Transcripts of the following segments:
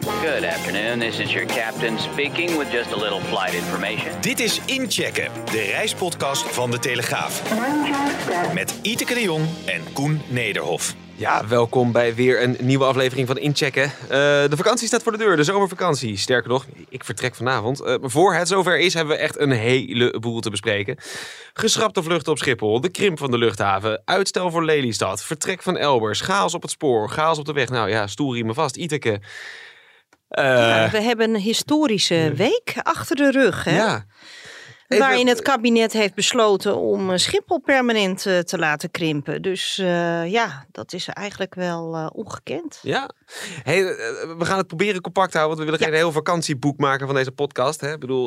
Good afternoon. This is your captain speaking with just a little flight information. Dit is Inchecken, de reispodcast van De Telegraaf. Met Iteke de Jong en Koen Nederhof. Ja, welkom bij weer een nieuwe aflevering van Inchecken. Uh, de vakantie staat voor de deur, de zomervakantie. Sterker nog, ik vertrek vanavond. Uh, voor het zover is, hebben we echt een heleboel te bespreken. Geschrapte vluchten op Schiphol, de krimp van de luchthaven, uitstel voor Lelystad, vertrek van Elbers, chaos op het spoor, chaos op de weg. Nou ja, stoelriemen vast, Iteke. Uh, ja, we hebben een historische week achter de rug. Hè? Ja. Waarin het kabinet heeft besloten om eh, Schiphol permanent uh, te laten krimpen. Dus uh, ja, dat is eigenlijk wel ongekend. Ja, hey, we gaan het proberen compact houden. Want we willen geen heel vakantieboek maken van deze podcast. Hè? Ik bedoel,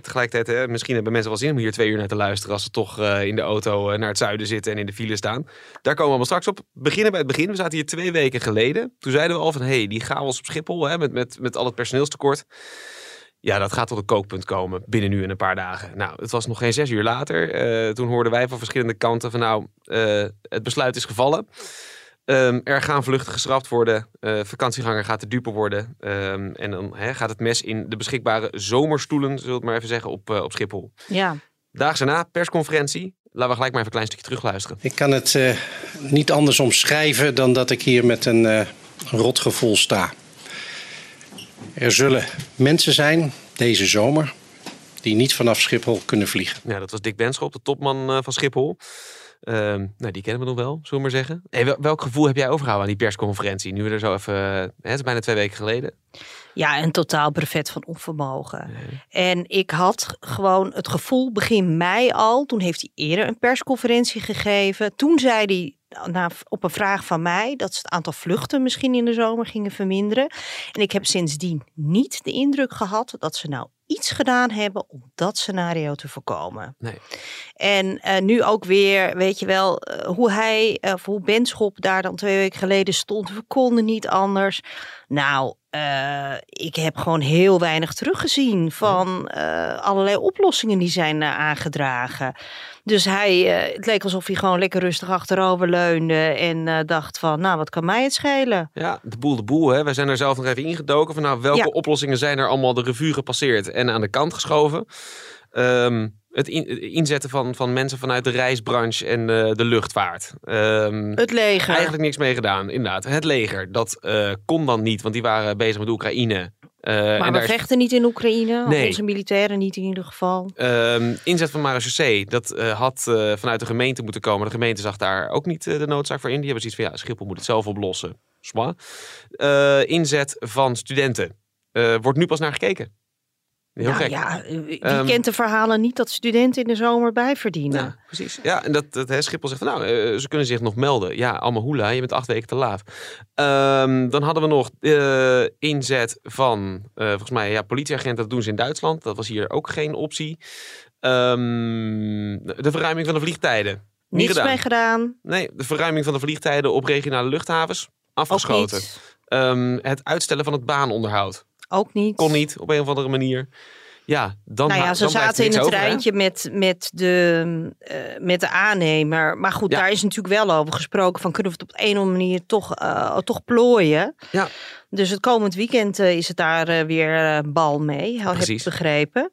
tegelijkertijd, hè, misschien hebben mensen wel zin om hier twee uur naar te luisteren. Als ze toch in de auto naar het zuiden zitten en in de file staan. Daar komen we allemaal straks op. Beginnen bij het begin. We zaten hier twee weken geleden. Toen zeiden we al van, hé, hey, die chaos op Schiphol hè, met, met, met al het personeelstekort. Ja, dat gaat tot een kookpunt komen binnen nu en een paar dagen. Nou, het was nog geen zes uur later. Uh, toen hoorden wij van verschillende kanten van nou, uh, het besluit is gevallen. Um, er gaan vluchten geschrapt worden. Uh, vakantieganger gaat de dupe worden. Um, en dan hè, gaat het mes in de beschikbare zomerstoelen, zullen we het maar even zeggen, op, op Schiphol. Ja. Daags erna, persconferentie. Laten we gelijk maar even een klein stukje terugluisteren. Ik kan het niet anders omschrijven dan dat ik hier met een rotgevoel sta. Er zullen mensen zijn deze zomer die niet vanaf Schiphol kunnen vliegen. Ja, dat was Dick Benschop, de topman uh, van Schiphol. Uh, nou, die kennen we nog wel, zullen we maar zeggen. Hey, welk gevoel heb jij overgehouden aan die persconferentie? Nu we er zo even, hè, het is bijna twee weken geleden. Ja, een totaal brevet van onvermogen. Nee. En ik had gewoon het gevoel begin mei al, toen heeft hij eerder een persconferentie gegeven. Toen zei hij na, op een vraag van mij dat ze het aantal vluchten misschien in de zomer gingen verminderen. En ik heb sindsdien niet de indruk gehad dat ze nou iets gedaan hebben om dat scenario te voorkomen. Nee. En uh, nu ook weer, weet je wel, uh, hoe hij, uh, of hoe Benschop daar dan twee weken geleden stond. We konden niet anders. Nou, ik heb gewoon heel weinig teruggezien van allerlei oplossingen die zijn aangedragen. Dus hij, het leek alsof hij gewoon lekker rustig achterover leunde en dacht van, nou, wat kan mij het schelen? Ja, de boel de boel, hè. Wij zijn er zelf nog even ingedoken van, nou, welke ja. oplossingen zijn er allemaal de revue gepasseerd en aan de kant geschoven? Um, het, in, het, inzetten van, van mensen vanuit de reisbranche en uh, de luchtvaart. Um, het leger. Eigenlijk niks mee gedaan, inderdaad. Het leger, dat uh, kon dan niet, want die waren bezig met Oekraïne. Uh, maar we vechten is... niet in Oekraïne, nee. onze militairen niet in ieder geval. Um, inzet van marechaussee, dat had vanuit de gemeente moeten komen. De gemeente zag daar ook niet de noodzaak voor in. Die hebben zoiets van, ja, Schiphol moet het zelf oplossen. inzet van studenten. wordt nu pas naar gekeken. Heel nou, gek. Ja, wie um, kent de verhalen niet dat studenten in de zomer bijverdienen? Ja, precies. Ja, en dat, dat hè, Schiphol zegt van nou, uh, ze kunnen zich nog melden. Ja, allemaal hoela, je bent acht weken te laat. Um, dan hadden we nog uh, inzet van, uh, volgens mij, ja, politieagenten, dat doen ze in Duitsland. Dat was hier ook geen optie. Um, de verruiming van de vliegtijden. Niets gedaan. mee gedaan. Nee, de verruiming van de vliegtijden op regionale luchthavens. Afgeschoten. het uitstellen van het baanonderhoud. Ook niet. Kon niet, op een of andere manier. Ja, dan Nou ja, ze dan zaten in het over, treintje met, met, de, uh, met de aannemer. Maar goed, Ja. daar is natuurlijk wel over gesproken. Van kunnen we het op een of andere manier toch, uh, toch plooien? Ja. Dus het komend weekend uh, is het daar weer bal mee, heb ik begrepen.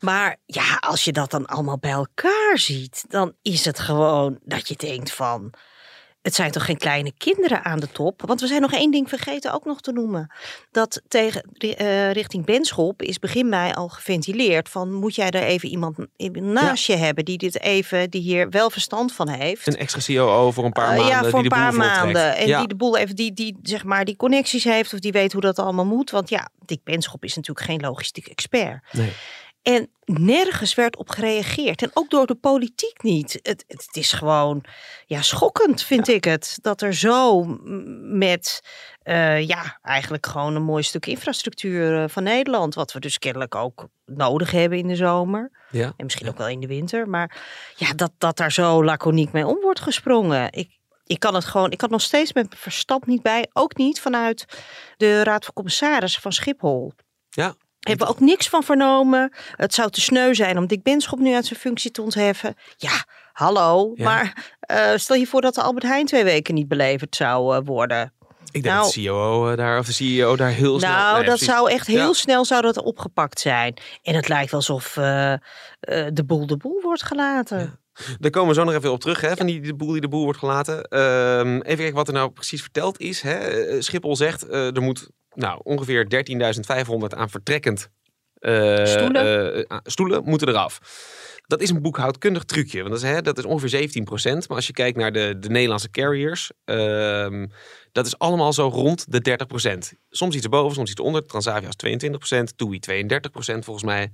Maar ja, als je dat dan allemaal bij elkaar ziet, dan is het gewoon dat je denkt van... Het zijn toch geen kleine kinderen aan de top? Want we zijn nog één ding vergeten ook nog te noemen. Dat tegen, uh, richting Benschop is begin mei al geventileerd. Van moet jij er even iemand naast ja. je hebben die dit even, die hier wel verstand van heeft. Een extra COO voor een paar maanden. Uh, ja, voor die een paar maanden. En ja. die de boel even, die, die zeg maar die connecties heeft of die weet hoe dat allemaal moet. Want ja, Dick Benschop is natuurlijk geen logistiek expert. Nee. En nergens werd op gereageerd. En ook door de politiek niet. Het, het is gewoon ja, schokkend, vind ja. ik het. Dat er zo met eh, ja, eigenlijk gewoon een mooi stuk infrastructuur eh, van Nederland. Wat we dus kennelijk ook nodig hebben in de zomer. Ja. En misschien ook wel in de winter. Maar ja, dat, dat daar zo laconiek mee om wordt gesprongen. Ik, ik kan het gewoon, ik had nog steeds met mijn verstand niet bij. Ook niet vanuit de Raad van Commissarissen van Schiphol. Ja. Hebben we ook niks van vernomen. Het zou te sneu zijn om Dick Benschop nu uit zijn functie te ontheffen. Ja, hallo. Ja. Maar eh, stel je voor dat de Albert Heijn twee weken niet beleverd zou eh, worden. Ik denk Nou- dat de CEO eh, daar, of de CEO daar heel snel... Nou, Nee, dat precies. zou echt heel Ja. snel zou dat opgepakt zijn. En het lijkt alsof de boel de boel wordt gelaten. Daar komen we zo nog even op terug, hè, van die de boel die de boel wordt gelaten. Ehm, even kijken wat er nou precies verteld is. Hè. Eh, Schiphol zegt, eh, er moet nou, ongeveer 13.500 aan vertrekkend eh, Stoelen? stoelen moeten eraf. Dat is een boekhoudkundig trucje, want dat is, hè, dat is ongeveer 17% Maar als je kijkt naar de, de Nederlandse carriers, ehm, dat is allemaal zo rond de 30% Soms iets erboven, soms iets onder. Transavia is 22% TUI 32% volgens mij.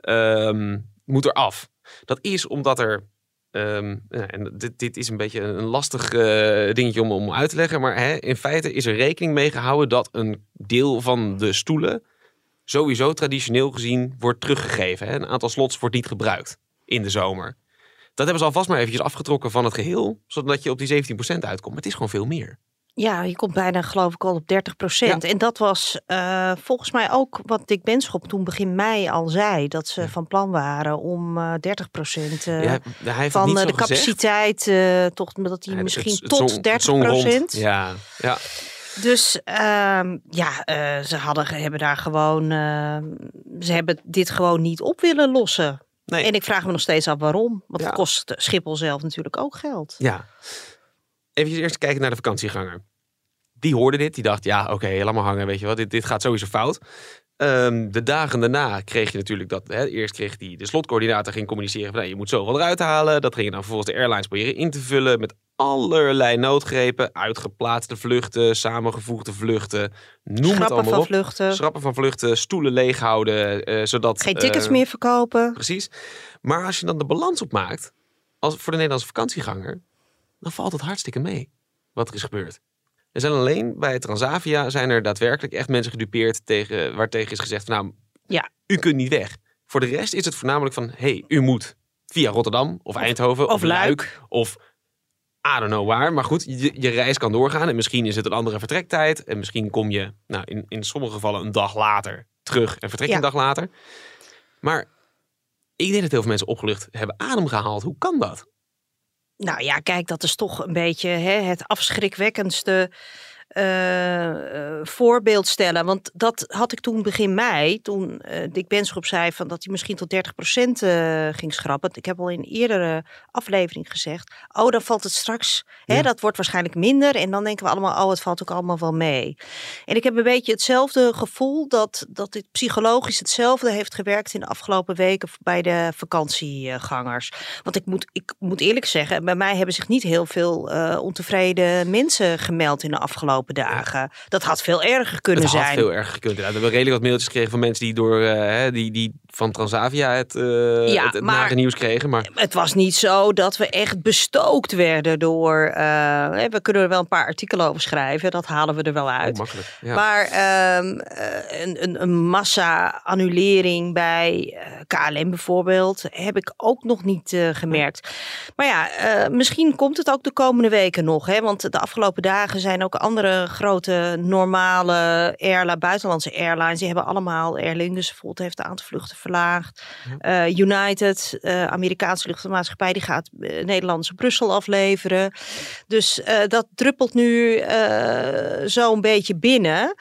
Ehm, moet er af. Dat is omdat er Ehm, ja, en dit, dit is een beetje een lastig eh, dingetje om, om uit te leggen. Maar hè, in feite is er rekening mee gehouden dat een deel van de stoelen sowieso traditioneel gezien wordt teruggegeven. Hè. Een aantal slots wordt niet gebruikt in de zomer. Dat hebben ze alvast maar eventjes afgetrokken van het geheel, zodat je op die 17% uitkomt. Maar het is gewoon veel meer. Ja, je komt bijna geloof ik al op 30 procent. En dat was eh, volgens mij ook wat Dick Benschop toen begin mei al zei. Dat ze van plan waren om eh 30 procent Ja, heeft het van eh, de capaciteit, eh, toch, dat hij Ja, misschien het- het tot zong- het 30 zong rond. procent. Ja, ja. Dus ehm, ja, eh, ze hadden, hebben daar gewoon, eh, ze hebben dit gewoon niet op willen lossen. Nee. En ik vraag me nog steeds af waarom. Want Ja. het kost Schiphol zelf natuurlijk ook geld. Ja. Even eerst kijken naar de vakantieganger. Die hoorde dit, die dacht, ja, oké, laat maar hangen, weet je wat, dit, dit gaat sowieso fout. Ehm, de dagen daarna kreeg je natuurlijk dat, hè, eerst kreeg die, de slotcoördinator ging communiceren van, nou, je moet zoveel eruit halen. Dat gingen dan vervolgens de airlines proberen in te vullen met allerlei noodgrepen, uitgeplaatste vluchten, samengevoegde vluchten, noem het Schrappen allemaal van op. vluchten, Schrappen van vluchten, stoelen leeghouden, eh zodat... geen tickets eh, meer verkopen. Precies. Maar als je dan de balans opmaakt, als, voor de Nederlandse vakantieganger, dan valt het hartstikke mee wat er is gebeurd. Er zijn alleen bij Transavia zijn er daadwerkelijk echt mensen gedupeerd tegen, waartegen is gezegd van nou, Ja. u kunt niet weg. Voor de rest is het voornamelijk van, hey, u moet via Rotterdam of Eindhoven of, of Luik. of I don't know waar. Maar goed, je, je reis kan doorgaan en misschien is het een andere vertrektijd. En misschien kom je nou, in, in sommige gevallen een dag later terug en vertrek je Ja. een dag later. Maar ik denk dat heel veel mensen opgelucht hebben adem gehaald. Hoe kan dat? Nou ja, kijk, dat is toch een beetje hè, het afschrikwekkendste voorbeeld stellen. Want dat had ik toen begin mei, toen eh Dick Benschop zei van dat hij misschien tot 30% eh ging schrappen. Ik heb al in een eerdere aflevering gezegd, oh dan valt het straks, hè, dat wordt waarschijnlijk minder. En dan denken we allemaal, oh het valt ook allemaal wel mee. En ik heb een beetje hetzelfde gevoel dat, dat dit psychologisch hetzelfde heeft gewerkt in de afgelopen weken bij de vakantiegangers. Want ik moet, ik moet eerlijk zeggen, bij mij hebben zich niet heel veel eh, ontevreden mensen gemeld in de afgelopen dagen. Dat had veel erger kunnen het had zijn. veel erger inderdaad. We hebben redelijk wat mailtjes gekregen van mensen die door eh, die, die van Transavia het, eh Ja, het, het maar- nare nieuws kregen. Maar Het was niet zo dat we echt bestookt werden door. hè, we kunnen er wel een paar artikelen over schrijven, dat halen we er wel oh, uit. makkelijk. Ja. Maar ehm, eh, een, een, een massa-annulering bij KLM bijvoorbeeld heb ik ook nog niet gemerkt. Maar ja, misschien komt het ook de komende weken nog. Hè? Want de afgelopen dagen zijn ook andere grote normale airline, buitenlandse airlines. Die hebben allemaal, Aer Lingus bijvoorbeeld heeft een aantal vluchten verlaagd. Eh, United, eh, Amerikaanse luchtvaartmaatschappij, die gaat eh, Nederlandse Brussel afleveren. Dus dat druppelt nu zo een beetje binnen.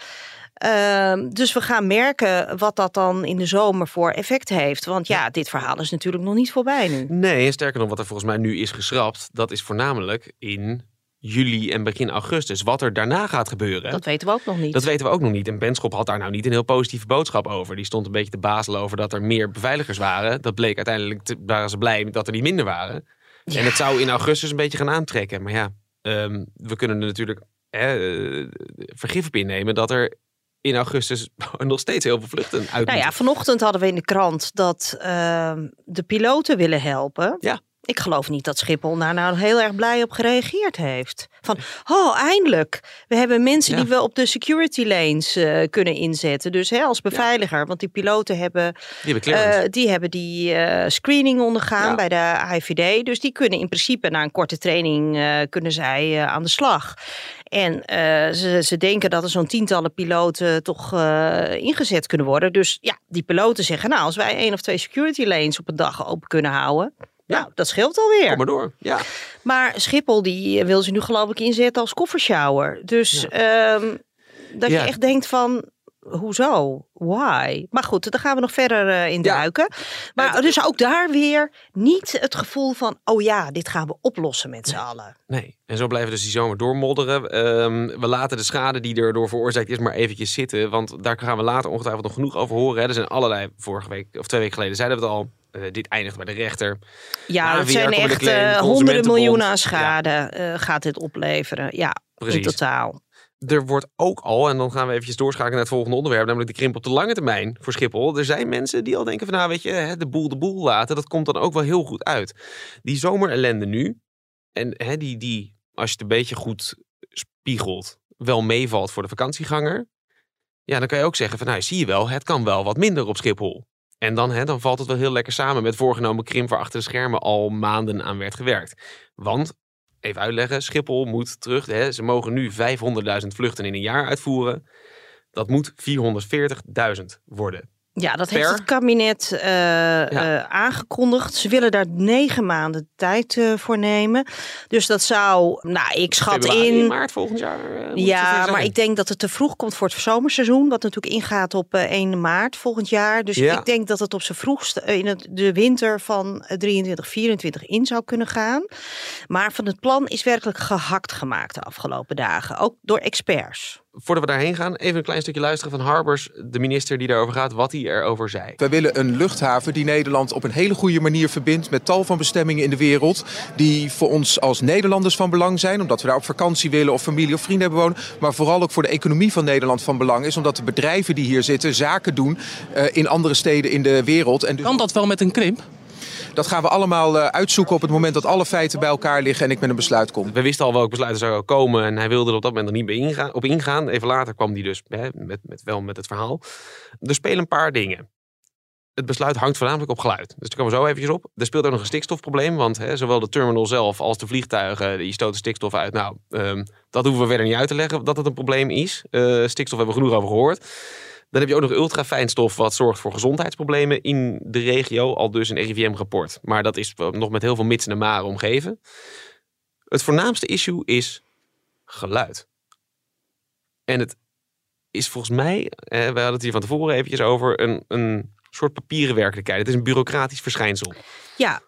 Ehm, dus we gaan merken wat dat dan in de zomer voor effect heeft. Want ja, dit verhaal is natuurlijk nog niet voorbij nu. Nee, en sterker nog, wat er volgens mij nu is geschrapt, dat is voornamelijk in juli en begin augustus. Wat er daarna gaat gebeuren. Dat weten we ook nog niet. Dat weten we ook nog niet. En Benschop had daar nou niet een heel positieve boodschap over. Die stond een beetje te bazelen over dat er meer beveiligers waren. Dat bleek uiteindelijk, te, waren ze blij dat er niet minder waren. En het zou in augustus een beetje gaan aantrekken. Maar ja, ehm, we kunnen er natuurlijk hè, eh, vergif op innemen dat er in augustus nog steeds heel veel vluchten uit Nou ja, vanochtend hadden we in de krant dat ehm, de piloten willen helpen. Ja. Ik geloof niet dat Schiphol daar nou heel erg blij op gereageerd heeft. Van, oh, eindelijk. We hebben mensen Ja. die we op de security lanes eh, kunnen inzetten. Dus hè, als beveiliger. Want die piloten hebben Die eh, die hebben die eh, screening ondergaan Ja. bij de AIVD. Dus die kunnen in principe na een korte training kunnen zij aan de slag. En ze, ze denken dat er zo'n tientallen piloten toch ingezet kunnen worden. Dus ja, die piloten zeggen, nou, als wij één of twee security lanes op een dag open kunnen houden. Ja. Nou, dat scheelt alweer. Kom maar door. Ja. Maar Schiphol die wil ze nu geloof ik inzetten als koffershower. Dus ehm, dat Ja. je echt denkt van, hoezo? Why? Maar goed, daar gaan we nog verder eh, in Ja. duiken. Maar dus ook daar weer niet het gevoel van, oh ja, dit gaan we oplossen met z'n allen. Nee, en zo blijven we dus die zomer doormodderen. Ehm, we laten de schade die erdoor veroorzaakt is maar eventjes zitten. Want daar gaan we later ongetwijfeld nog genoeg over horen. Hè. Er zijn allerlei, vorige week of twee weken geleden zeiden we het al. eh, dit eindigt bij de rechter. Ja, het zijn echt Claim, eh, honderden miljoenen aan schade gaat dit opleveren. Ja, Precies. in totaal. Er wordt ook al, en dan gaan we eventjes doorschakelen naar het volgende onderwerp, namelijk de krimp op de lange termijn voor Schiphol. Er zijn mensen die al denken van, nou weet je, de boel de boel laten, dat komt dan ook wel heel goed uit. Die zomerellende nu, en hè, die, die, als je het een beetje goed spiegelt, wel meevalt voor de vakantieganger. Ja, dan kan je ook zeggen van, nou zie je wel, het kan wel wat minder op Schiphol. En dan, hè, dan valt het wel heel lekker samen met voorgenomen krimp waar achter de schermen al maanden aan werd gewerkt. Want even uitleggen. Schiphol moet terug. Hè, ze mogen nu 500.000 vluchten in een jaar uitvoeren. Dat moet 440.000 worden. Ja, dat Per? heeft het kabinet eh, eh, aangekondigd. Ze willen daar negen maanden tijd eh, voor nemen. Dus dat zou, nou, ik schat Februari, in. maart volgend jaar. Ja, maar ik denk dat het te vroeg komt voor het zomerseizoen. Wat natuurlijk ingaat op eh, 1 maart volgend jaar. Dus Ja. ik denk dat het op zijn vroegst eh, in het, de winter van eh, 23, 24 in zou kunnen gaan. Maar van het plan is werkelijk gehakt gemaakt de afgelopen dagen. Ook door experts. Voordat we daarheen gaan, even een klein stukje luisteren van Harbers, de minister die daarover gaat, wat hij erover zei. Wij willen een luchthaven die Nederland op een hele goede manier verbindt met tal van bestemmingen in de wereld. Die voor ons als Nederlanders van belang zijn, omdat we daar op vakantie willen of familie of vrienden hebben wonen. Maar vooral ook voor de economie van Nederland van belang is, omdat de bedrijven die hier zitten zaken doen eh, in andere steden in de wereld. En dus Kan dat wel met een krimp? Dat gaan we allemaal eh, uitzoeken op het moment dat alle feiten bij elkaar liggen en ik met een besluit kom. We wisten al welk besluit er zou komen en hij wilde er op dat moment nog niet ingaan, op ingaan. Even later kwam hij dus hè, met, met, wel met het verhaal. Er spelen een paar dingen. Het besluit hangt voornamelijk op geluid. Dus daar komen we zo eventjes op. Er speelt ook nog een stikstofprobleem. Want hè, zowel de terminal zelf als de vliegtuigen die stoten stikstof uit. Nou, ehm, dat hoeven we verder niet uit te leggen dat het een probleem is. Eh, stikstof hebben we genoeg over gehoord. Dan heb je ook nog ultrafijnstof wat zorgt voor gezondheidsproblemen in de regio. Al dus een RIVM-rapport. Maar dat is wel nog met heel veel mits en maren omgeven. Het voornaamste issue is geluid. En het is volgens mij, eh, we hadden het hier van tevoren eventjes over, een, een soort papieren werkelijkheid. Het is een bureaucratisch verschijnsel. Ja,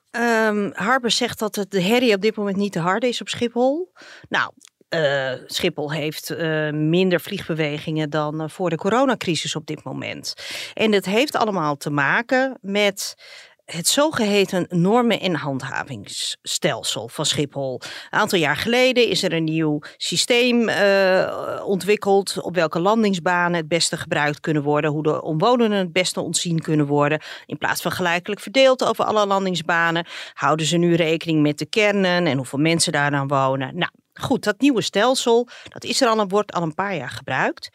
Harper zegt dat het de herrie op dit moment niet te hard is op Schiphol. Nou, eh, Schiphol heeft eh, minder vliegbewegingen dan eh, voor de coronacrisis op dit moment. En het heeft allemaal te maken met het zogeheten normen- en handhavingsstelsel van Schiphol. Een aantal jaar geleden is er een nieuw systeem ontwikkeld op welke landingsbanen het beste gebruikt kunnen worden, hoe de omwonenden het beste ontzien kunnen worden. In plaats van gelijkelijk verdeeld over alle landingsbanen, houden ze nu rekening met de kernen en hoeveel mensen daar dan wonen. Nou, goed, dat nieuwe stelsel, dat is er al, een- wordt al een paar jaar gebruikt.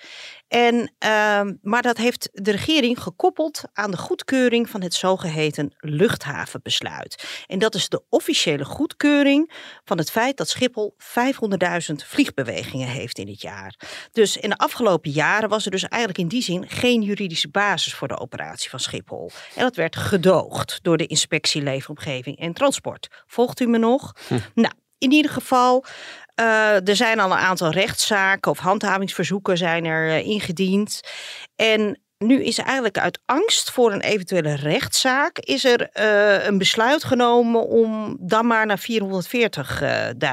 En, ehm, maar dat heeft de regering gekoppeld aan de goedkeuring van het zogeheten luchthavenbesluit. En dat is de officiële goedkeuring van het feit dat Schiphol 500.000 vliegbewegingen heeft in het jaar. Dus in de afgelopen jaren was er dus eigenlijk in die zin geen juridische basis voor de operatie van Schiphol. En dat werd gedoogd door de inspectie Leefomgeving en Transport. Volgt u me nog? Nou, in ieder geval, eh, er zijn al een aantal rechtszaken of handhavingsverzoeken zijn er eh, ingediend. En nu is eigenlijk uit angst voor een eventuele rechtszaak is er eh, een besluit genomen om dan maar naar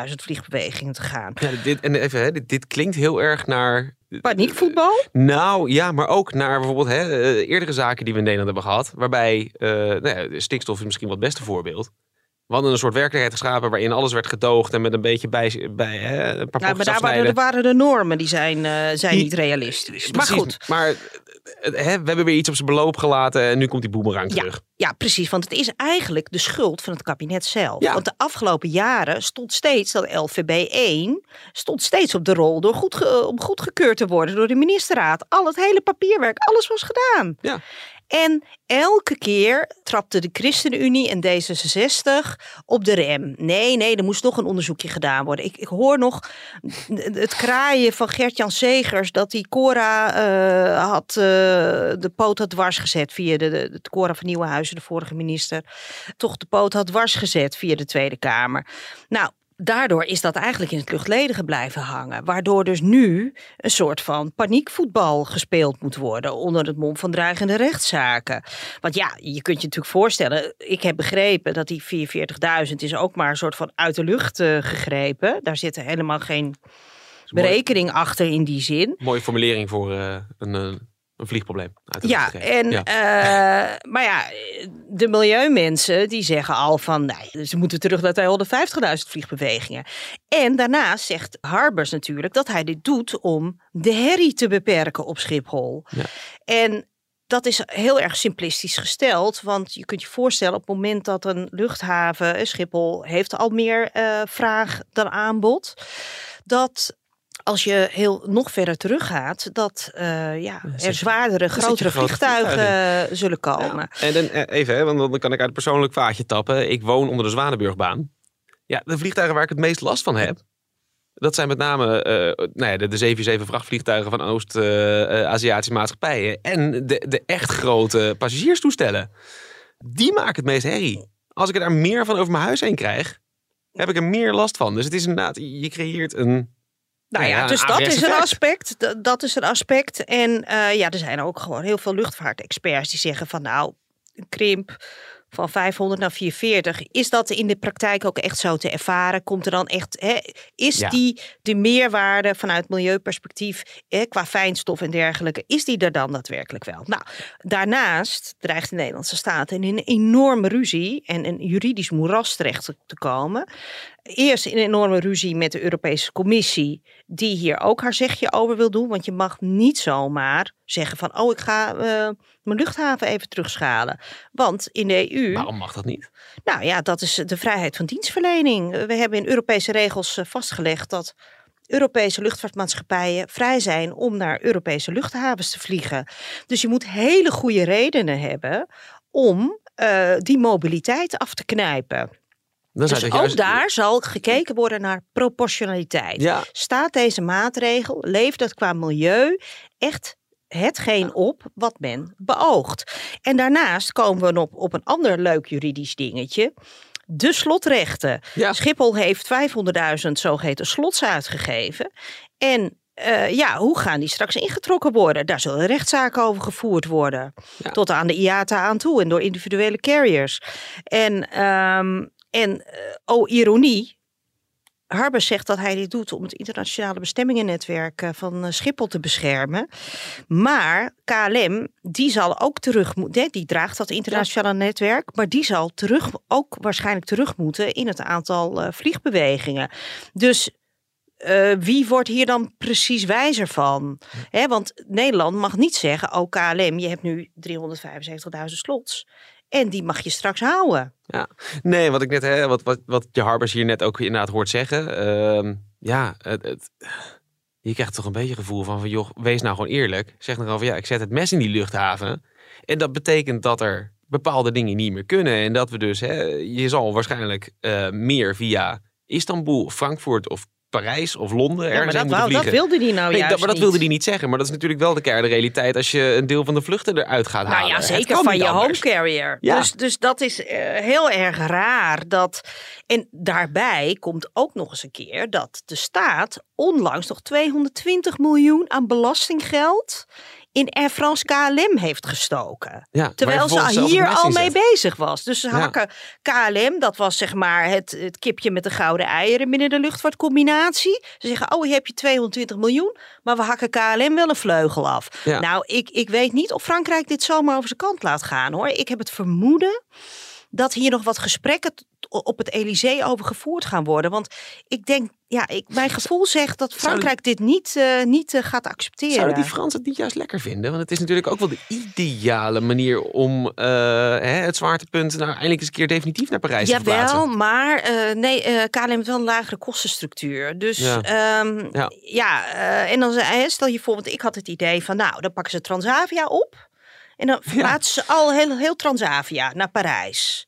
440.000 vliegbewegingen te gaan. Ja, dit, en even, hè, dit, dit klinkt heel erg naar... Paniekvoetbal? Nou ja, maar ook naar bijvoorbeeld hè, eerdere zaken die we in Nederland hebben gehad. Waarbij nou ja, stikstof is misschien wel het beste voorbeeld. We hadden een soort werkelijkheid geschapen waarin alles werd gedoogd en met een beetje bij, bij hè, een paar Nou, maar daar waren, er waren de normen die zijn, eh, zijn Die- niet realistisch. Maar Precies, goed, Maar eh, hè, we hebben weer iets op zijn beloop gelaten en nu komt die boemerang Ja. terug. Ja, precies. Want het is eigenlijk de schuld van het kabinet zelf. Ja. Want de afgelopen jaren stond steeds dat LVB 1 stond steeds op de rol door goed om goedgekeurd te worden door de ministerraad. Al het hele papierwerk, alles was gedaan. Ja. En elke keer trapte de ChristenUnie en D66 op de rem. Nee, nee, er moest nog een onderzoekje gedaan worden. Ik, ik hoor nog het kraaien van Gert-Jan Segers dat die Cora eh, had, eh, de poot had dwars gezet via de, de, Cora van Nieuwenhuizen, de vorige minister, toch de poot had dwars gezet via de Tweede Kamer. Nou, daardoor is dat eigenlijk in het luchtledige blijven hangen. Waardoor dus nu een soort van paniekvoetbal gespeeld moet worden onder het mom van dreigende rechtszaken. Want ja, je kunt je natuurlijk voorstellen, ik heb begrepen dat die 44.000 is ook maar een soort van uit de lucht eh, gegrepen. Daar zit helemaal geen mooi. berekening achter in die zin. Mooie formulering voor eh, een, eh, een vliegprobleem. uit Ja, en, Ja. eh, maar ja, de milieumensen die zeggen al van, nee, ze moeten terug naar 250.000 vliegbewegingen. En daarnaast zegt Harbers natuurlijk dat hij dit doet om de herrie te beperken op Schiphol. Ja. En dat is heel erg simplistisch gesteld, want je kunt je voorstellen op het moment dat een luchthaven, eh, Schiphol, heeft al meer eh, vraag dan aanbod, dat als je heel nog verder teruggaat, dat eh, ja, er zwaardere, grotere grote vliegtuigen vliegtuigen zullen komen. En dan, eh, even, hè, want dan kan ik uit een persoonlijk vaatje tappen. Ik woon onder de Zwanenburgbaan. Ja, de vliegtuigen waar ik het meest last van heb, dat zijn met name eh, nou ja, de, de 747 vrachtvliegtuigen van Oost-Aziatische maatschappijen. En de, de echt grote passagierstoestellen. Die maken het meest herrie. Als ik er daar meer van over mijn huis heen krijg, heb ik er meer last van. Dus het is inderdaad, je creëert een... Nou ja, ja, dus dat is een aspect. Dat is een aspect. En eh, ja, er zijn ook gewoon heel veel luchtvaartexperts die zeggen van nou, een krimp van 500 naar 440. Is dat in de praktijk ook echt zo te ervaren? Komt er dan echt, hè, is Ja. die de meerwaarde vanuit milieuperspectief hè, qua fijnstof en dergelijke, is die er dan daadwerkelijk wel? Nou, daarnaast dreigt de Nederlandse staat in een enorme ruzie en een juridisch moeras terecht te- te komen. Eerst in een enorme ruzie met de Europese Commissie, die hier ook haar zegje over wil doen. Want je mag niet zomaar zeggen van, oh, ik ga eh, mijn luchthaven even terugschalen. Want in de EU, Waarom mag dat niet? nou ja, dat is de vrijheid van dienstverlening. We hebben in Europese regels eh, vastgelegd dat Europese luchtvaartmaatschappijen vrij zijn om naar Europese luchthavens te vliegen. Dus je moet hele goede redenen hebben om eh, die mobiliteit af te knijpen. Dan Dus ook juist- daar zal gekeken worden naar proportionaliteit. Ja, Staat deze maatregel, levert het qua milieu echt hetgeen op wat men beoogt? En daarnaast komen we op, op een ander leuk juridisch dingetje. De slotrechten. Ja. Schiphol heeft 500.000 zogeheten slots uitgegeven. En eh, ja, hoe gaan die straks ingetrokken worden? Daar zullen rechtszaken over gevoerd worden. Ja. Tot aan de IATA aan toe en door individuele carriers. En, ehm, en eh, oh, ironie. Harbers zegt dat hij dit doet om het internationale bestemmingennetwerk eh, van eh, Schiphol te beschermen. Maar KLM, die zal ook terug moeten, die draagt dat internationale netwerk, maar die zal terug, ook waarschijnlijk terug moeten in het aantal vliegbewegingen. Dus wie wordt hier dan precies wijzer van? Hè, want Nederland mag niet zeggen, oh KLM, je hebt nu 375.000 slots. En die mag je straks houden. Nee, wat ik net, hè, wat, wat, wat je Harbers hier net ook inderdaad hoort zeggen. ehm, ja, het, je krijgt toch een beetje het gevoel van, van, joh, wees nou gewoon eerlijk. Zeg gewoon van, ja, ik zet het mes in die luchthaven. En dat betekent dat er bepaalde dingen niet meer kunnen. En dat we dus, hè, je zal waarschijnlijk eh, meer via Istanbul, Frankfurt of Parijs of Londen Ja, ergens maar dat, moeten wou, dat vliegen. wilde die nou Nee, juist dat, maar dat wilde hij niet zeggen. Maar dat is natuurlijk wel de keiharde realiteit als je een deel van de vluchten eruit gaat Nou halen. ja, Het zeker van je anders. home carrier. Ja. Dus, dus dat is eh, heel erg raar. Dat, en daarbij komt ook nog eens een keer dat de staat onlangs nog 220 miljoen aan belastinggeld in Air France KLM heeft gestoken. Ja, Terwijl ze hier al mee zet. bezig was. Dus ze Ja. hakken KLM, dat was zeg maar het, het kipje met de gouden eieren binnen de luchtvaartcombinatie. Ze zeggen, oh, hier heb je 220 miljoen, maar we hakken KLM wel een vleugel af. Ja. Nou, ik, ik weet niet of Frankrijk dit zomaar over zijn kant laat gaan hoor. Ik heb het vermoeden dat hier nog wat gesprekken op het Elysée over gevoerd gaan worden. Want ik denk, ja, ik, mijn gevoel zegt dat Frankrijk dit niet, eh, niet eh, gaat accepteren. Zouden die Fransen het niet juist lekker vinden? Want het is natuurlijk ook wel de ideale manier om eh, hè, het zwaartepunt nou eindelijk eens een keer definitief naar Parijs te Jawel, verplaatsen. maar nee, KLM heeft wel een lagere kostenstructuur. Dus Ja. ja, Ja. ja en dan stel je voor, want ik had het idee van, nou, dan pakken ze Transavia op. En dan verplaatsen ze al heel, heel Transavia naar Parijs.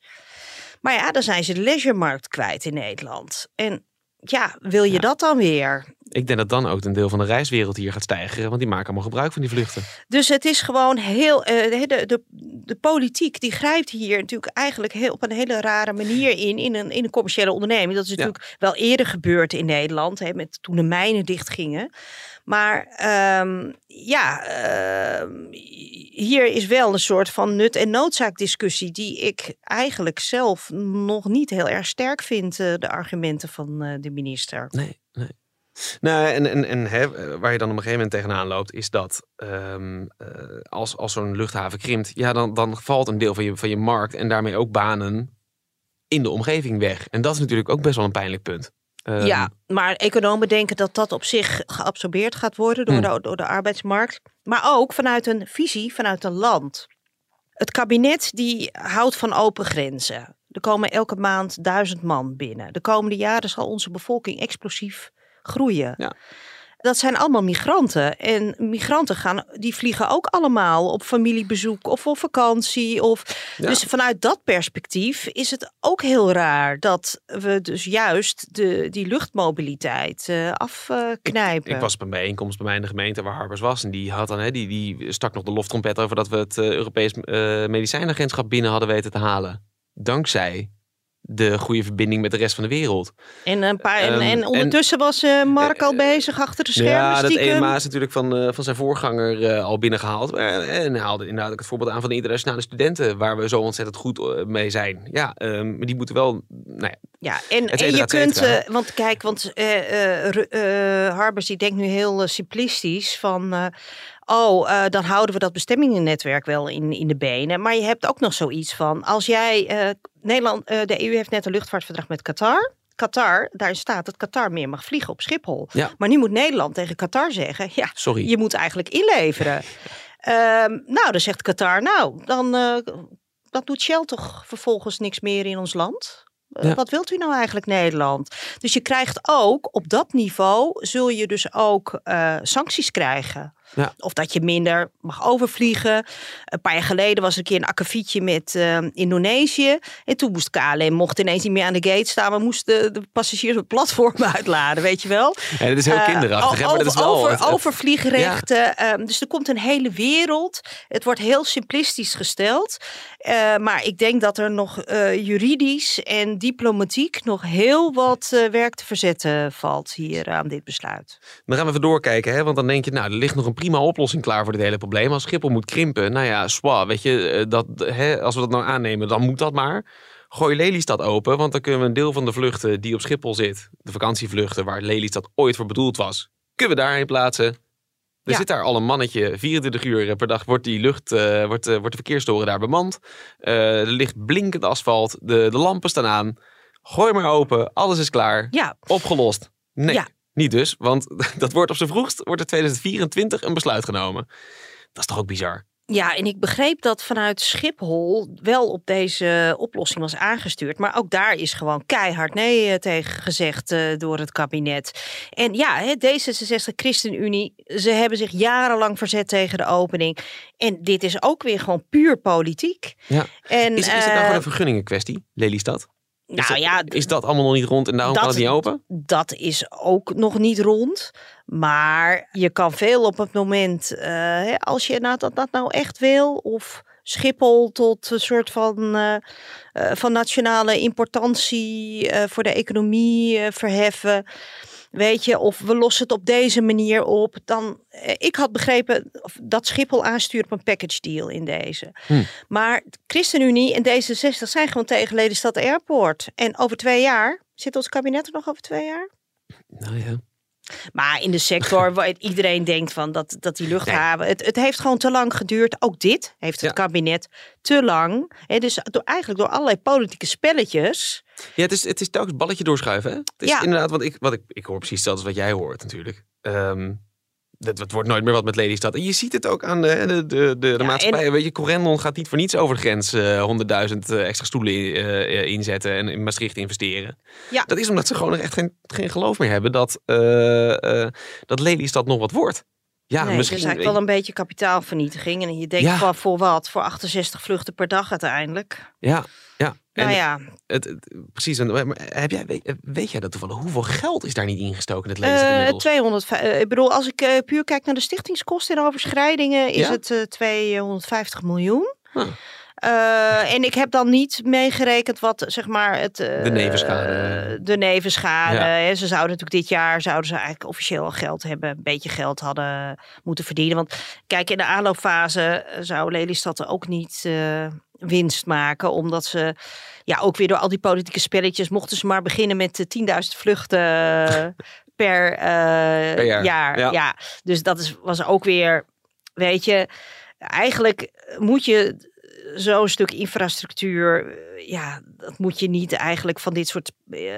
Maar ja, dan zijn ze de leisuremarkt kwijt in Nederland. En ja, wil je Ja. dat dan weer? Ik denk dat dan ook een deel van de reiswereld hier gaat stijgen. Want die maken allemaal gebruik van die vluchten. Dus het is gewoon heel. eh, de, de, de politiek die grijpt hier natuurlijk eigenlijk heel, op een hele rare manier in. In een, in een commerciële onderneming. Dat is natuurlijk wel eerder gebeurd in Nederland. Hè, met, toen de mijnen dichtgingen. Maar ehm, ja, ehm, hier is wel een soort van nut- en noodzaakdiscussie. die ik eigenlijk zelf nog niet heel erg sterk vind. eh, de argumenten van eh, de minister. Nee, nee. Nou, en, en, en hè, waar je dan op een gegeven moment tegenaan loopt, is dat ehm, eh, als, als zo'n luchthaven krimpt, ja, dan, dan valt een deel van je, van je markt en daarmee ook banen in de omgeving weg. En dat is natuurlijk ook best wel een pijnlijk punt. Ehm, Ja, maar economen denken dat dat op zich geabsorbeerd gaat worden door, Hmm. de, door de arbeidsmarkt. Maar ook vanuit een visie, vanuit een land. Het kabinet die houdt van open grenzen. Er komen elke maand duizend man binnen. De komende jaren zal onze bevolking explosief groeien. Ja. Dat zijn allemaal migranten. En migranten gaan, die vliegen ook allemaal op familiebezoek of op vakantie. Of, Ja. Dus vanuit dat perspectief is het ook heel raar dat we dus juist de, die luchtmobiliteit eh, afknijpen. Ik was op een bijeenkomst bij mij in de gemeente waar Harbers was. En die, had dan, hè, die, die stak nog de loftrompet over dat we het eh, Europees eh, Medicijnagentschap binnen hadden weten te halen. Dankzij de goede verbinding met de rest van de wereld. En, een paar, en, Ehm, en en- ondertussen was eh, Mark al bezig achter de schermen. Ja, dat. EMA is natuurlijk van, eh, van zijn voorganger eh, al binnengehaald. Eh, En haalde inderdaad het voorbeeld aan van de internationale studenten, waar we zo ontzettend goed eh, mee zijn. Ja, ehm, maar die moeten wel. Nou ja, Ja, en, en je kunt, eh, want kijk, want eh eh, eh, Harbers die denkt nu heel eh, simplistisch van, eh, oh, eh, dan houden we dat bestemmingennetwerk wel in, in de benen. Maar je hebt ook nog zoiets van, als jij, eh, Nederland, eh, de EU heeft net een luchtvaartverdrag met Qatar. Qatar, daar staat dat Qatar meer mag vliegen op Schiphol. Ja. Maar nu moet Nederland tegen Qatar zeggen, ja, sorry. je moet eigenlijk inleveren. Ehm, nou, dan zegt Qatar, nou, dan, dan doet Shell toch vervolgens niks meer in ons land. Ja. Wat wilt u nou eigenlijk Nederland? Dus je krijgt ook op dat niveau zul je dus ook sancties krijgen. Ja. Of dat je minder mag overvliegen. Een paar jaar geleden was er een keer een akkefietje met eh, Indonesië. En toen moest KLM mocht ineens niet meer aan de gate staan, maar moesten de passagiers op het platform uitladen, weet je wel? Ja, dat is heel Eh, kinderachtig. hè, o- maar dat is wel over, het- het- overvliegrechten. ehm, dus er komt een hele wereld. Het wordt heel simplistisch gesteld. Eh, maar ik denk dat er nog juridisch en diplomatiek nog heel wat werk te verzetten valt hier aan dit besluit. Dan gaan we even doorkijken, hè? want dan denk je, nou, er ligt nog een prima oplossing klaar voor dit hele probleem. Als Schiphol moet krimpen, nou ja, swa, weet je, eh, dat, hè, als we dat nou aannemen, dan moet dat maar. Gooi Lelystad open, want dan kunnen we een deel van de vluchten die op Schiphol zit, de vakantievluchten waar Lelystad ooit voor bedoeld was, kunnen we daarheen plaatsen. Er Ja. zit daar al een mannetje, 24 uur per dag wordt die lucht, eh, wordt, eh, wordt de verkeerstoren daar bemand. Eh, er ligt blinkend asfalt, de, de lampen staan aan. Gooi maar open, alles is klaar. Ja, Opgelost. Nee, Ja. Niet dus. Want dat wordt op zijn vroegst, wordt er 2024 een besluit genomen. Dat is toch ook bizar? Ja, en ik begreep dat vanuit Schiphol wel op deze oplossing was aangestuurd. Maar ook daar is gewoon keihard nee eh, tegen gezegd eh, door het kabinet. En ja, hè, D66, ChristenUnie, ze hebben zich jarenlang verzet tegen de opening. En dit is ook weer gewoon puur politiek. Ja. En, Is, is het nou eh, gewoon een vergunningenkwestie, Lelystad? Is, nou dat, ja, is dat allemaal nog niet rond en daarom dat- kan het niet open? Dat is ook nog niet rond. Maar je kan veel op het moment, eh, als je nou, dat, dat nou echt wil, of Schiphol tot een soort van, eh, eh, van nationale importantie voor de economie verheffen. Weet je, of we lossen het op deze manier op. Dan, eh, ik had begrepen dat Schiphol aanstuurt op een package deal in deze. Hm. Maar ChristenUnie en D66 zijn gewoon tegen Lelystad Airport. En over twee jaar, zit ons kabinet er nog over twee jaar? Nou ja. Maar in de sector waar iedereen denkt van dat, dat die luchthaven. Het, het heeft gewoon te lang geduurd. Ook dit heeft het Ja. kabinet te lang. Hè, dus door, eigenlijk door allerlei politieke spelletjes. Ja, het is, het is telkens balletje doorschuiven. Hè? Het is Ja. inderdaad, want ik, wat ik, ik hoor precies hetzelfde als wat jij hoort natuurlijk. Ehm dat, dat wordt nooit meer wat met Lelystad. En je ziet het ook aan de, de, de, de, de Ja, maatschappij. Weet je, Corendon gaat niet voor niets over de grens eh 100.000 eh, extra stoelen eh, eh, inzetten en in Maastricht investeren. Ja. Dat is omdat ze gewoon echt geen, geen geloof meer hebben dat, eh, eh, dat Lelystad nog wat wordt. Ja, nee, misschien. het is eigenlijk wel een beetje kapitaalvernietiging. En je denkt Ja. van voor wat? Voor 68 vluchten per dag uiteindelijk. Ja, ja. En nou ja, het, het- precies. En, maar heb jij, weet, weet jij dat toevallig? Hoeveel geld is daar niet ingestoken in het? 200. eh, ik bedoel, als ik eh, puur kijk naar de stichtingskosten en overschrijdingen, is Ja? het eh 250 miljoen. Huh. Eh, en ik heb dan niet meegerekend wat zeg maar het eh, De nevenschade. de nevenschade. Ja. hè. Ze zouden natuurlijk dit jaar zouden ze eigenlijk officieel al geld hebben, een beetje geld hadden moeten verdienen. Want kijk, in de aanloopfase eh, zou Lelystad ook niet winst maken, omdat ze ja ook weer door al die politieke spelletjes mochten ze maar beginnen met eh, 10.000 vluchten per, Per jaar, jaar. ja. Ja. dus dat is, was ook weer, weet je, eigenlijk moet je zo'n stuk infrastructuur, eh, ja, dat moet je niet eigenlijk van dit soort eh,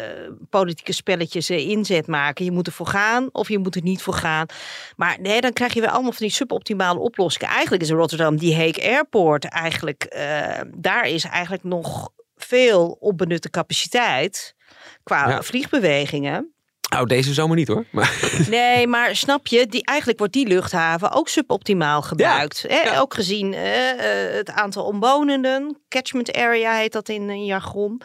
politieke spelletjes eh, inzet maken. Je moet ervoor gaan of je moet er niet voor gaan. Maar nee, dan krijg je weer allemaal van die suboptimale oplossingen. Eigenlijk is Rotterdam die Hague Airport eigenlijk, daar is eigenlijk nog veel onbenutte capaciteit qua Ja. vliegbewegingen. Nou, deze zomer niet hoor. Maar, Nee, maar snap je, die, eigenlijk wordt die luchthaven ook suboptimaal gebruikt. Hè? ja. Ook gezien eh, eh, het aantal omwonenden. Catchment area heet dat in, in jargon.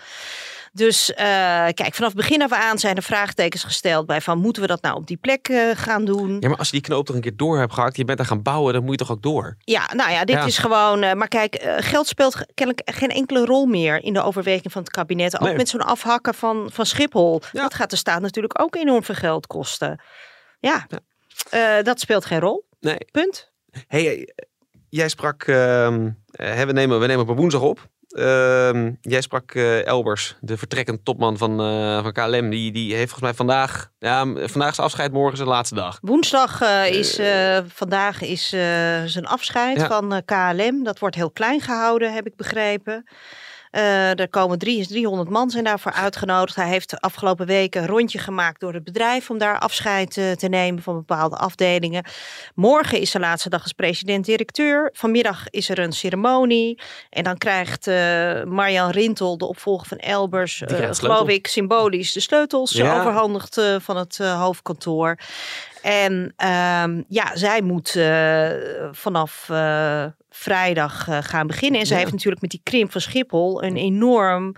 Dus eh, kijk, vanaf begin af aan zijn er vraagtekens gesteld bij van moeten we dat nou op die plek eh, gaan doen? ja, maar als je die knoop toch een keer door hebt gehakt, je bent daar gaan bouwen, dan moet je toch ook door. Ja, nou ja, dit Ja. is gewoon. eh, maar kijk, geld speelt kennelijk geen enkele rol meer in de overweging van het kabinet. Ook Nee. met zo'n afhakken van, van Schiphol. Ja. Dat gaat de staat natuurlijk ook enorm veel geld kosten. Ja, dat speelt geen rol. Nee. Punt. Hey, jij sprak, ehm, eh, we, nemen, we nemen op woensdag op. Ehm, jij sprak eh, Elbers, de vertrekkend topman van, eh, van KLM. Die, die heeft volgens mij vandaag, ja, vandaag is afscheid, morgen is de laatste dag. Woensdag eh, is, vandaag is zijn afscheid Ja. van KLM. Dat wordt heel klein gehouden, heb ik begrepen. Eh, er komen drie, 300 man zijn daarvoor uitgenodigd. Hij heeft de afgelopen weken een rondje gemaakt door het bedrijf om daar afscheid eh, te nemen van bepaalde afdelingen. Morgen is de laatste dag als president-directeur. Vanmiddag is er een ceremonie. En dan krijgt eh Marjan Rintel, de opvolger van Elbers, geloof ik, symbolisch de sleutels Ja. overhandigd van het hoofdkantoor. En ehm, ja, zij moet vanaf vrijdag eh, gaan beginnen. En zij Ja. heeft natuurlijk met die krimp van Schiphol een enorm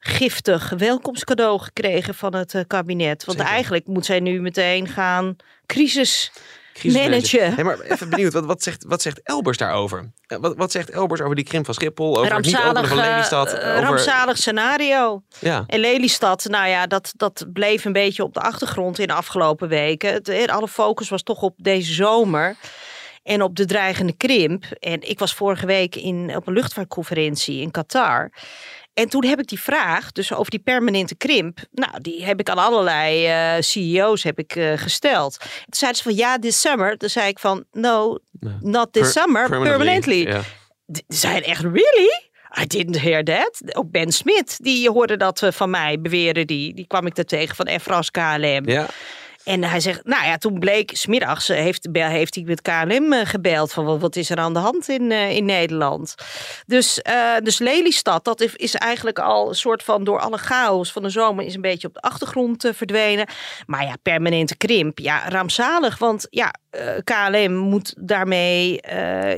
giftig welkomstcadeau gekregen van het eh, kabinet. Want Zeker. eigenlijk moet zij nu meteen gaan crisis managen. Hey, maar even benieuwd, wat, wat, zegt, wat zegt Elbers daarover? Eh, Wat, wat zegt Elbers over die krimp van Schiphol? Over het niet openen Rampzalig, van Lelystad? over, rampzalig scenario. ja. En Lelystad, nou ja, dat, dat bleef een beetje op de achtergrond in de afgelopen weken. Het, alle focus was toch op deze zomer en op de dreigende krimp. En ik was vorige week in, op een luchtvaartconferentie in Qatar. En toen heb ik die vraag, dus over die permanente krimp, nou, die heb ik aan allerlei eh, CEO's heb ik, eh, gesteld. Toen zeiden ze van ja, this summer. Toen zei ik van no, not this Per- summer, permanently. D- zijn echt, really? I didn't hear that. Ook Ben Smit, die hoorde dat eh, van mij beweren. Die, die kwam ik er tegen van France KLM. ja. En hij zegt, nou ja, toen bleek, smiddags eh, heeft, heeft hij met KLM eh, gebeld. Van wat, wat is er aan de hand in, eh, in Nederland? Dus, eh, dus Lelystad, dat is, eigenlijk al een soort van door alle chaos van de zomer is een beetje op de achtergrond verdwenen. Maar ja, permanente krimp, ja, rampzalig. Want ja, KLM moet daarmee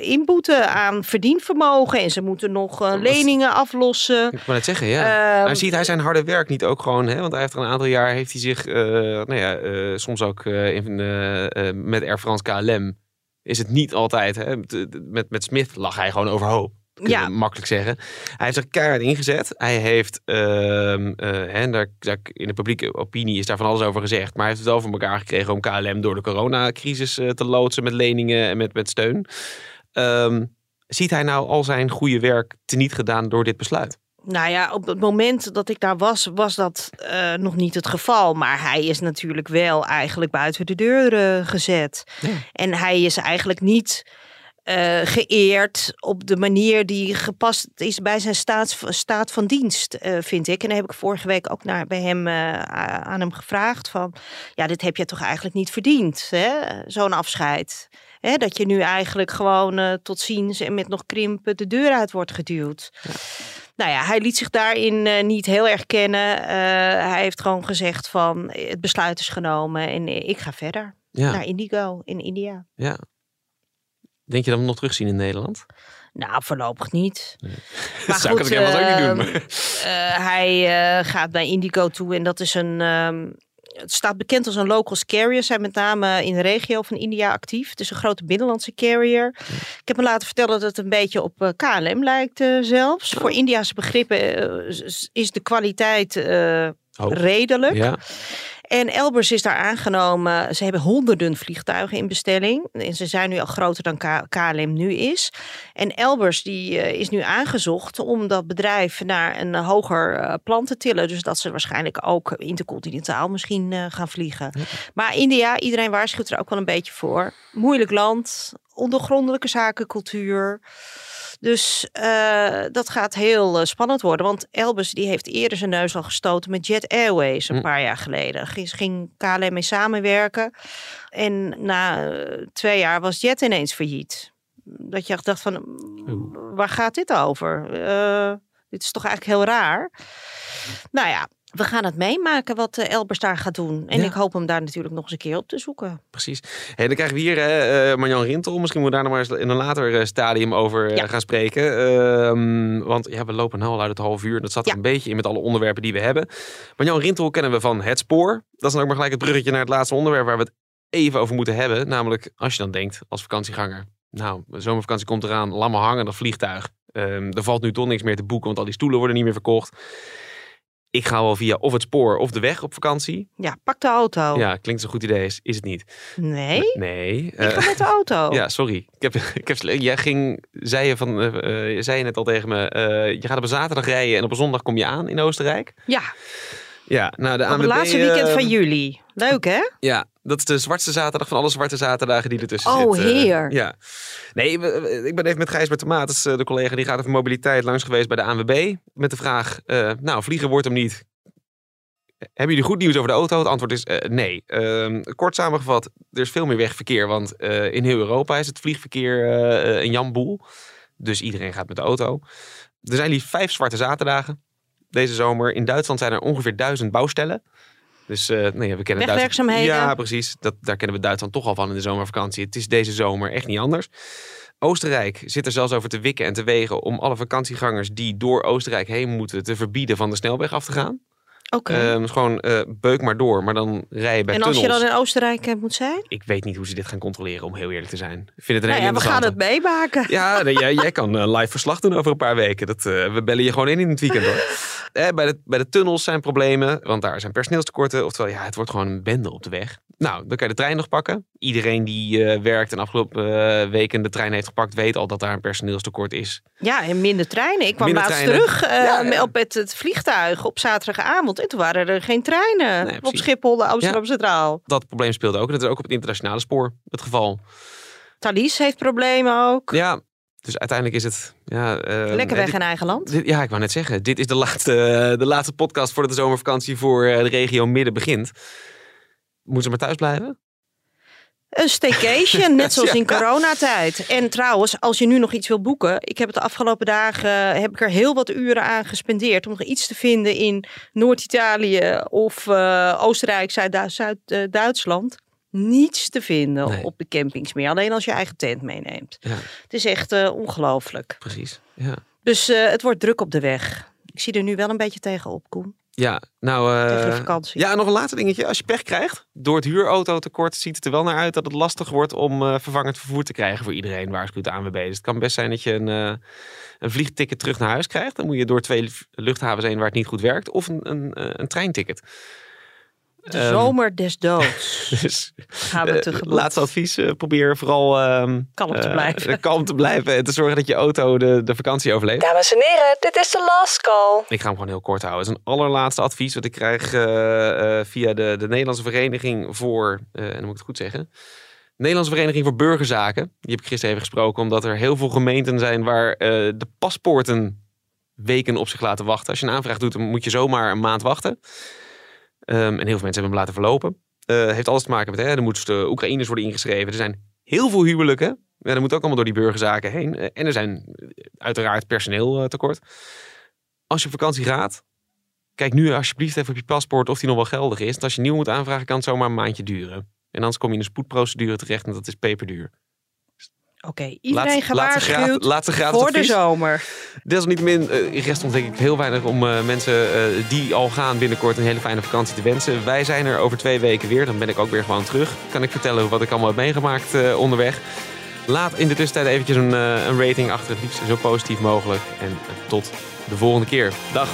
inboeten aan verdienvermogen. En ze moeten nog leningen aflossen. Ik wou net zeggen, ja. Ehm, maar ziet hij zijn harde werk niet ook gewoon, hè? Want hij heeft er een aantal jaar, heeft hij zich, nou ja, soms ook eh, in, eh, eh, met Air France KLM, is het niet altijd, hè? Met, met, Smith lag hij gewoon overhoop. Kunnen Ja. makkelijk zeggen. Hij heeft er keihard ingezet. Hij heeft, ehm, eh, hè, daar, daar, in de publieke opinie is daar van alles over gezegd. Maar hij heeft het wel voor elkaar gekregen om KLM door de coronacrisis te loodsen met leningen en met, met steun. Ehm, ziet hij nou al zijn goede werk teniet gedaan door dit besluit? Nou ja, op het moment dat ik daar was, was dat eh, nog niet het geval. Maar hij is natuurlijk wel eigenlijk buiten de deur eh, gezet. En hij is eigenlijk niet eh, geëerd op de manier die gepast is bij zijn staat, staat van dienst, vind ik. En dan heb ik vorige week ook naar, bij hem aan hem gevraagd van... ja, dit heb je toch eigenlijk niet verdiend, zo'n afscheid. Hè? Dat je nu eigenlijk gewoon tot ziens en met nog krimpen de deur uit wordt geduwd. Nou ja, hij liet zich daarin niet heel erg kennen. hij heeft gewoon gezegd van het besluit is genomen en ik ga verder. Ja. Naar Indigo in India. Ja. Denk je dat we hem nog terugzien in Nederland? Nou, voorlopig niet. Dat zou ik het helemaal ook niet doen. ehm, maar- eh, hij eh, gaat naar Indigo toe en dat is een. ehm, het staat bekend als een locals carrier. Zijn met name in de regio van India actief. Het is een grote binnenlandse carrier. Ik heb me laten vertellen dat het een beetje op eh, KLM lijkt eh, zelfs. Voor Indiase begrippen eh, is- de kwaliteit redelijk. Ja. En Elbers is daar aangenomen. Ze hebben honderden vliegtuigen in bestelling. En ze zijn nu al groter dan K- KLM nu is. En Elbers die, eh, is nu aangezocht om dat bedrijf naar een hoger eh, plan te tillen. Dus dat ze waarschijnlijk ook intercontinentaal misschien eh, gaan vliegen. Maar India, iedereen waarschuwt er ook wel een beetje voor. Moeilijk land, ondergrondelijke zakencultuur. Dus eh, dat gaat heel eh, spannend worden. Want Elbus die heeft eerder zijn neus al gestoten met Jet Airways een Hm. paar jaar geleden. Ging, ging KLM mee samenwerken. En na eh, twee jaar was Jet ineens failliet. Dat je dacht van, waar gaat dit over? Dit is toch eigenlijk heel raar. Nou ja, we gaan het meemaken wat eh, Elbers daar gaat doen. En Ja. ik hoop hem daar natuurlijk nog eens een keer op te zoeken. Precies. Hey, dan krijgen we hier hè, eh, Marjan Rintel. Misschien moeten we daar nog maar eens in een later eh, stadium over eh, Ja. gaan spreken. Ehm, want ja, we lopen nou al uit het half uur. Dat zat er Ja. een beetje in met alle onderwerpen die we hebben. Marjan Rintel kennen we van Het Spoor. Dat is dan ook maar gelijk het bruggetje naar het laatste onderwerp waar we het even over moeten hebben. Namelijk als je dan denkt als vakantieganger. Nou, zomervakantie komt eraan. Laat hangen, dat vliegtuig. Ehm, er valt nu toch niks meer te boeken, want al die stoelen worden niet meer verkocht. Ik ga wel via of het spoor of de weg op vakantie. Ja, pak de auto. Ja, klinkt een goed idee, is, is het niet. Nee, Nee. ik eh, ga met de auto. ja, sorry. Ik heb, ik heb, jij ging, zei je, van, eh, eh, zei je net al tegen me, je gaat op een zaterdag rijden en op een zondag kom je aan in Oostenrijk. Ja, Ja, nou de ANWB... het laatste weekend van juli. Leuk hè? Ja, dat is de zwartste zaterdag van alle zwarte zaterdagen die ertussen Oh, zit. eh, heer. ja. Nee, ik ben even met Gijsbert Tomatis, eh, de collega die gaat over mobiliteit, langs geweest bij de ANWB. Met de vraag, eh, nou, vliegen wordt hem niet. Hebben jullie goed nieuws over de auto? Het antwoord is eh, nee. Ehm, kort samengevat, er is veel meer wegverkeer. Want in heel Europa is het vliegverkeer een jamboel. Dus iedereen gaat met de auto. Er zijn liefst vijf zwarte zaterdagen deze zomer. In Duitsland zijn er ongeveer duizend bouwstellen. Dus eh, nee, we kennen Duitsland. Ja, precies. Dat, daar kennen we Duitsland toch al van in de zomervakantie. Het is deze zomer echt niet anders. Oostenrijk zit er zelfs over te wikken en te wegen om alle vakantiegangers die door Oostenrijk heen moeten te verbieden van de snelweg af te gaan. Oké. Ehm, dus gewoon eh, beuk maar door, maar dan rij je bij en als je tunnels. dan in Oostenrijk eh, moet zijn? Ik weet niet hoe ze dit gaan controleren, om heel eerlijk te zijn. Ik vind het een Nou ja, we gaan het meemaken. Ja, nee, jij, jij kan eh, live verslag doen over een paar weken. Dat, we bellen je gewoon in in het weekend hoor. Eh, bij, de, bij de tunnels zijn problemen, want daar zijn personeelstekorten. Oftewel, ja, het wordt gewoon een bende op de weg. Nou, dan kan je de trein nog pakken. Iedereen die eh, werkt en afgelopen eh, weken de trein heeft gepakt, weet al dat daar een personeelstekort is. Ja, en minder treinen. Ik kwam Minder laatst treinen. terug Ja, ja. op het, het vliegtuig op zaterdagavond. En toen waren er geen treinen Nee, op. Schiphol, Amsterdam Centraal. Dat probleem speelt ook. Dat is ook op het internationale spoor het geval. Thalys heeft problemen ook. Ja, dus uiteindelijk is het... Ja, Lekker weg dit- in eigen land. Dit- ja, ik wou net zeggen. Dit is de laatste, de laatste podcast voordat de zomervakantie voor de regio midden begint. Moeten ze maar thuis blijven? Een staycation, net zoals in coronatijd. En trouwens, als je nu nog iets wil boeken. Ik heb het de afgelopen dagen, eh, heb ik er heel wat uren aan gespendeerd. Om nog iets te vinden in Noord-Italië of eh, Oostenrijk, Zuid- Zuid-Duitsland. Niets te vinden Nee. op de campings meer. Alleen als je eigen tent meeneemt. Ja. Het is echt eh, ongelooflijk. Precies. Ja, Dus eh, het wordt druk op de weg. Ik zie er nu wel een beetje tegenop, Koen. Ja nou... vakantie. Ja, nog een laatste dingetje. Als je pech krijgt, door het huurautotekort ziet het er wel naar uit dat het lastig wordt om eh, vervangend vervoer te krijgen voor iedereen, waarschuwt de ANWB. Dus het kan best zijn dat je een, eh, een vliegticket terug naar huis krijgt. Dan moet je door twee luchthavens heen waar het niet goed werkt. Of een, een, een treinticket. De Ehm, zomer des doods dus gaan we eh, tegemoet. laatste advies, eh, probeer vooral ehm, Kalm te eh, blijven. kalm te blijven en te zorgen dat je auto de, de vakantie overleeft. Dames en heren, dit is de last call. Ik ga hem gewoon heel kort houden. Het is een allerlaatste advies wat ik krijg eh, eh, via de, de Nederlandse Vereniging voor, eh, en dan moet ik het goed zeggen, Nederlandse Vereniging voor Burgerzaken. Die heb ik gisteren even gesproken, omdat er heel veel gemeenten zijn waar eh, de paspoorten weken op zich laten wachten. Als je een aanvraag doet, dan moet je zomaar een maand wachten. Ehm, en heel veel mensen hebben hem laten verlopen. Eh heeft alles te maken met, hè, er moeten Oekraïners worden ingeschreven. Er zijn heel veel huwelijken. En dat moet ook allemaal door die burgerzaken heen. Eh, En er zijn eh, uiteraard personeel tekort. Als je op vakantie gaat, kijk nu alsjeblieft even op je paspoort of die nog wel geldig is. Want als je nieuw moet aanvragen, kan het zomaar een maandje duren. En anders kom je in een spoedprocedure terecht en dat is peperduur. Oké, iedereen graad- gewaarschuwd laatste gratis voor de zomer. Desalniettemin eh, rest ons denk ik heel weinig om eh, mensen eh, die al gaan binnenkort een hele fijne vakantie te wensen. Wij zijn er over twee weken weer. Dan ben ik ook weer gewoon terug. Kan ik vertellen wat ik allemaal heb meegemaakt onderweg. Laat in de tussentijd eventjes een, een rating achter. Het liefst zo positief mogelijk. En tot de volgende keer. Dag.